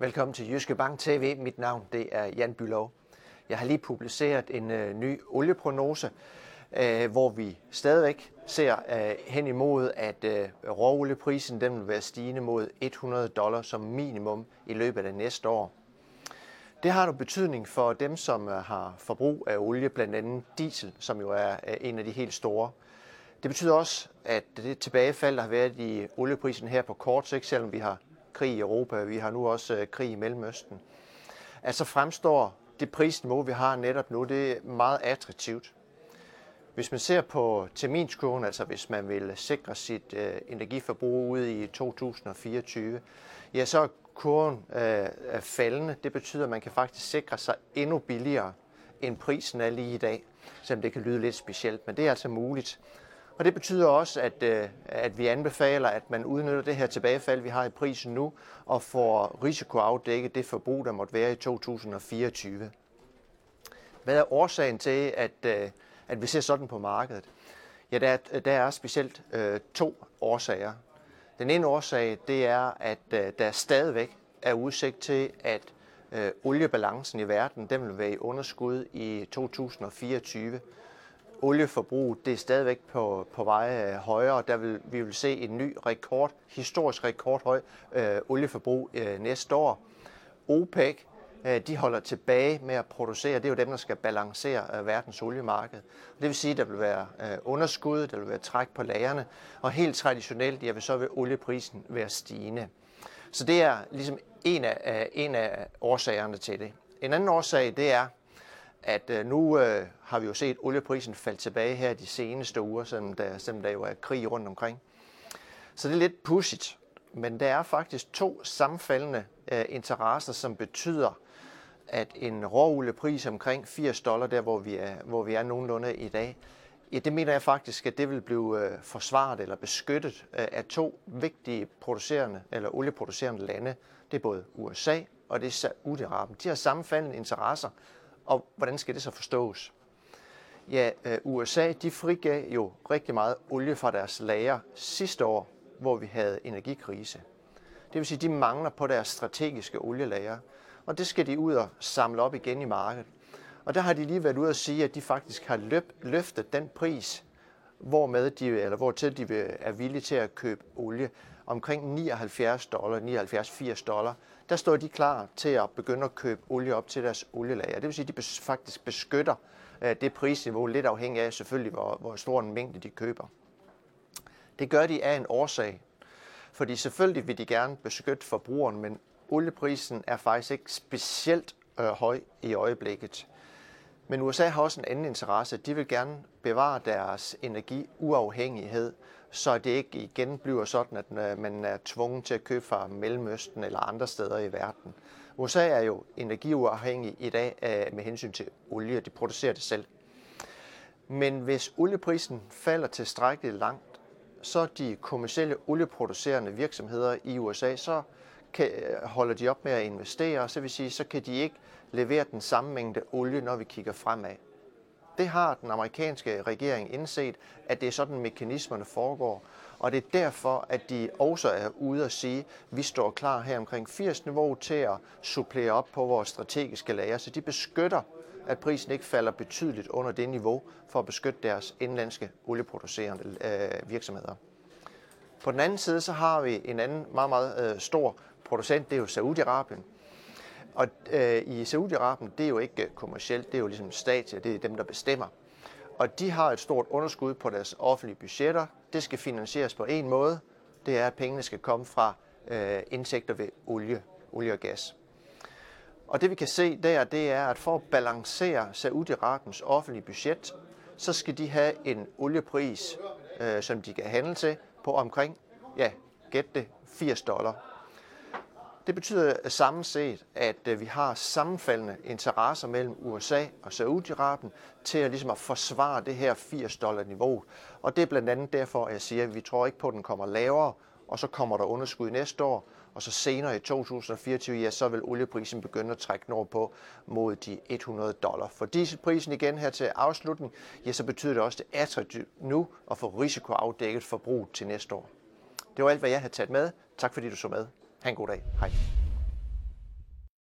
Velkommen til Jyske Bank TV. Mit navn det er Jan Bylov. Jeg har lige publiceret en øh, ny olieprognose, øh, hvor vi stadigvæk ser øh, hen imod, at øh, råolieprisen den vil være stigende mod 100 dollar som minimum i løbet af næste år. Det har nu betydning for dem, som øh, har forbrug af olie, blandt andet diesel, som jo er øh, en af de helt store. Det betyder også, at det tilbagefald, der har været i olieprisen her på kort sigt, selvom vi har krig i Europa, vi har nu også øh, krig i Mellemøsten, at så fremstår det prisniveau, vi har netop nu, det er meget attraktivt. Hvis man ser på terminskurven, altså hvis man vil sikre sit øh, energiforbrug ud i 2024, ja, så er kurven øh, faldende. Det betyder, at man kan faktisk sikre sig endnu billigere, end prisen er lige i dag, selvom det kan lyde lidt specielt, men det er altså muligt. Og det betyder også, at, øh, at vi anbefaler, at man udnytter det her tilbagefald, vi har i prisen nu, og får risikoafdækket det forbrug, der måtte være i 2024. Hvad er årsagen til, at, øh, at vi ser sådan på markedet? Ja, der er, der er specielt øh, to årsager. Den ene årsag, det er, at øh, der stadigvæk er udsigt til, at øh, oliebalancen i verden, den vil være i underskud i 2024 olieforbrug det er stadigvæk på, på vej øh, højere. Der vil, vi vil se en ny rekord, historisk rekordhøj øh, olieforbrug øh, næste år. OPEC øh, de holder tilbage med at producere. Det er jo dem, der skal balancere øh, verdens oliemarked. Det vil sige, at der vil være øh, underskud, der vil være træk på lagerne, og helt traditionelt, ja, vil så vil olieprisen være stigende. Så det er ligesom en af, en af årsagerne til det. En anden årsag, det er, at øh, nu øh, har vi jo set olieprisen falde tilbage her de seneste uger, selvom der, selvom der jo er krig rundt omkring. Så det er lidt pudsigt. Men der er faktisk to sammenfaldende øh, interesser, som betyder, at en råoliepris omkring 80 dollar, der hvor vi er, hvor vi er nogenlunde i dag, ja, det mener jeg faktisk, at det vil blive øh, forsvaret eller beskyttet øh, af to vigtige producerende eller olieproducerende lande. Det er både USA og det er Saudi-Arabien. De har sammenfaldende interesser, og hvordan skal det så forstås? Ja, øh, USA de frigav jo rigtig meget olie fra deres lager sidste år, hvor vi havde energikrise. Det vil sige, at de mangler på deres strategiske olielager, og det skal de ud og samle op igen i markedet. Og der har de lige været ude at sige, at de faktisk har løb, løftet den pris, hvor med de, eller hvor til de er villige til at købe olie omkring 79 dollar, 79-80 dollar, der står de klar til at begynde at købe olie op til deres olielager. Det vil sige, at de faktisk beskytter øh, det prisniveau, lidt afhængig af selvfølgelig, hvor, hvor stor en mængde de køber. Det gør de af en årsag, fordi selvfølgelig vil de gerne beskytte forbrugeren, men olieprisen er faktisk ikke specielt øh, høj i øjeblikket. Men USA har også en anden interesse. De vil gerne bevare deres energiuafhængighed, så det ikke igen bliver sådan, at øh, man er tvunget til at købe fra Mellemøsten eller andre steder i verden. USA er jo energiuafhængig i dag øh, med hensyn til olie. De producerer det selv. Men hvis olieprisen falder tilstrækkeligt langt, så de kommersielle olieproducerende virksomheder i USA, så kan, holder de op med at investere, så vil sige, så kan de ikke levere den samme mængde olie, når vi kigger fremad. Det har den amerikanske regering indset, at det er sådan, mekanismerne foregår. Og det er derfor, at de også er ude at sige, at vi står klar her omkring 80 niveau til at supplere op på vores strategiske lager, så de beskytter, at prisen ikke falder betydeligt under det niveau for at beskytte deres indlandske olieproducerende øh, virksomheder. På den anden side så har vi en anden meget, meget øh, stor producent, det er jo Saudi-Arabien. Og øh, i Saudi-Arabien, det er jo ikke kommercielt, det er jo ligesom stat, det er dem, der bestemmer. Og de har et stort underskud på deres offentlige budgetter. Det skal finansieres på en måde. Det er, at pengene skal komme fra øh, indtægter ved olie, olie og gas. Og det vi kan se der, det er, at for at balancere Saudi-Arabiens offentlige budget, så skal de have en oliepris, øh, som de kan handle til, på omkring, ja, gæt det, 80 dollar det betyder samlet set, at øh, vi har sammenfaldende interesser mellem USA og Saudi-Arabien til at, ligesom at forsvare det her 80 dollar niveau. Og det er blandt andet derfor, at jeg siger, at vi tror ikke på, at den kommer lavere, og så kommer der underskud næste år, og så senere i 2024, ja, så vil olieprisen begynde at trække nordpå mod de 100 dollar. For dieselprisen igen her til afslutning, ja, så betyder det også, at det er attraktivt nu at få risikoafdækket forbrug til næste år. Det var alt, hvad jeg havde taget med. Tak fordi du så med. Ha' en god dag. Hej.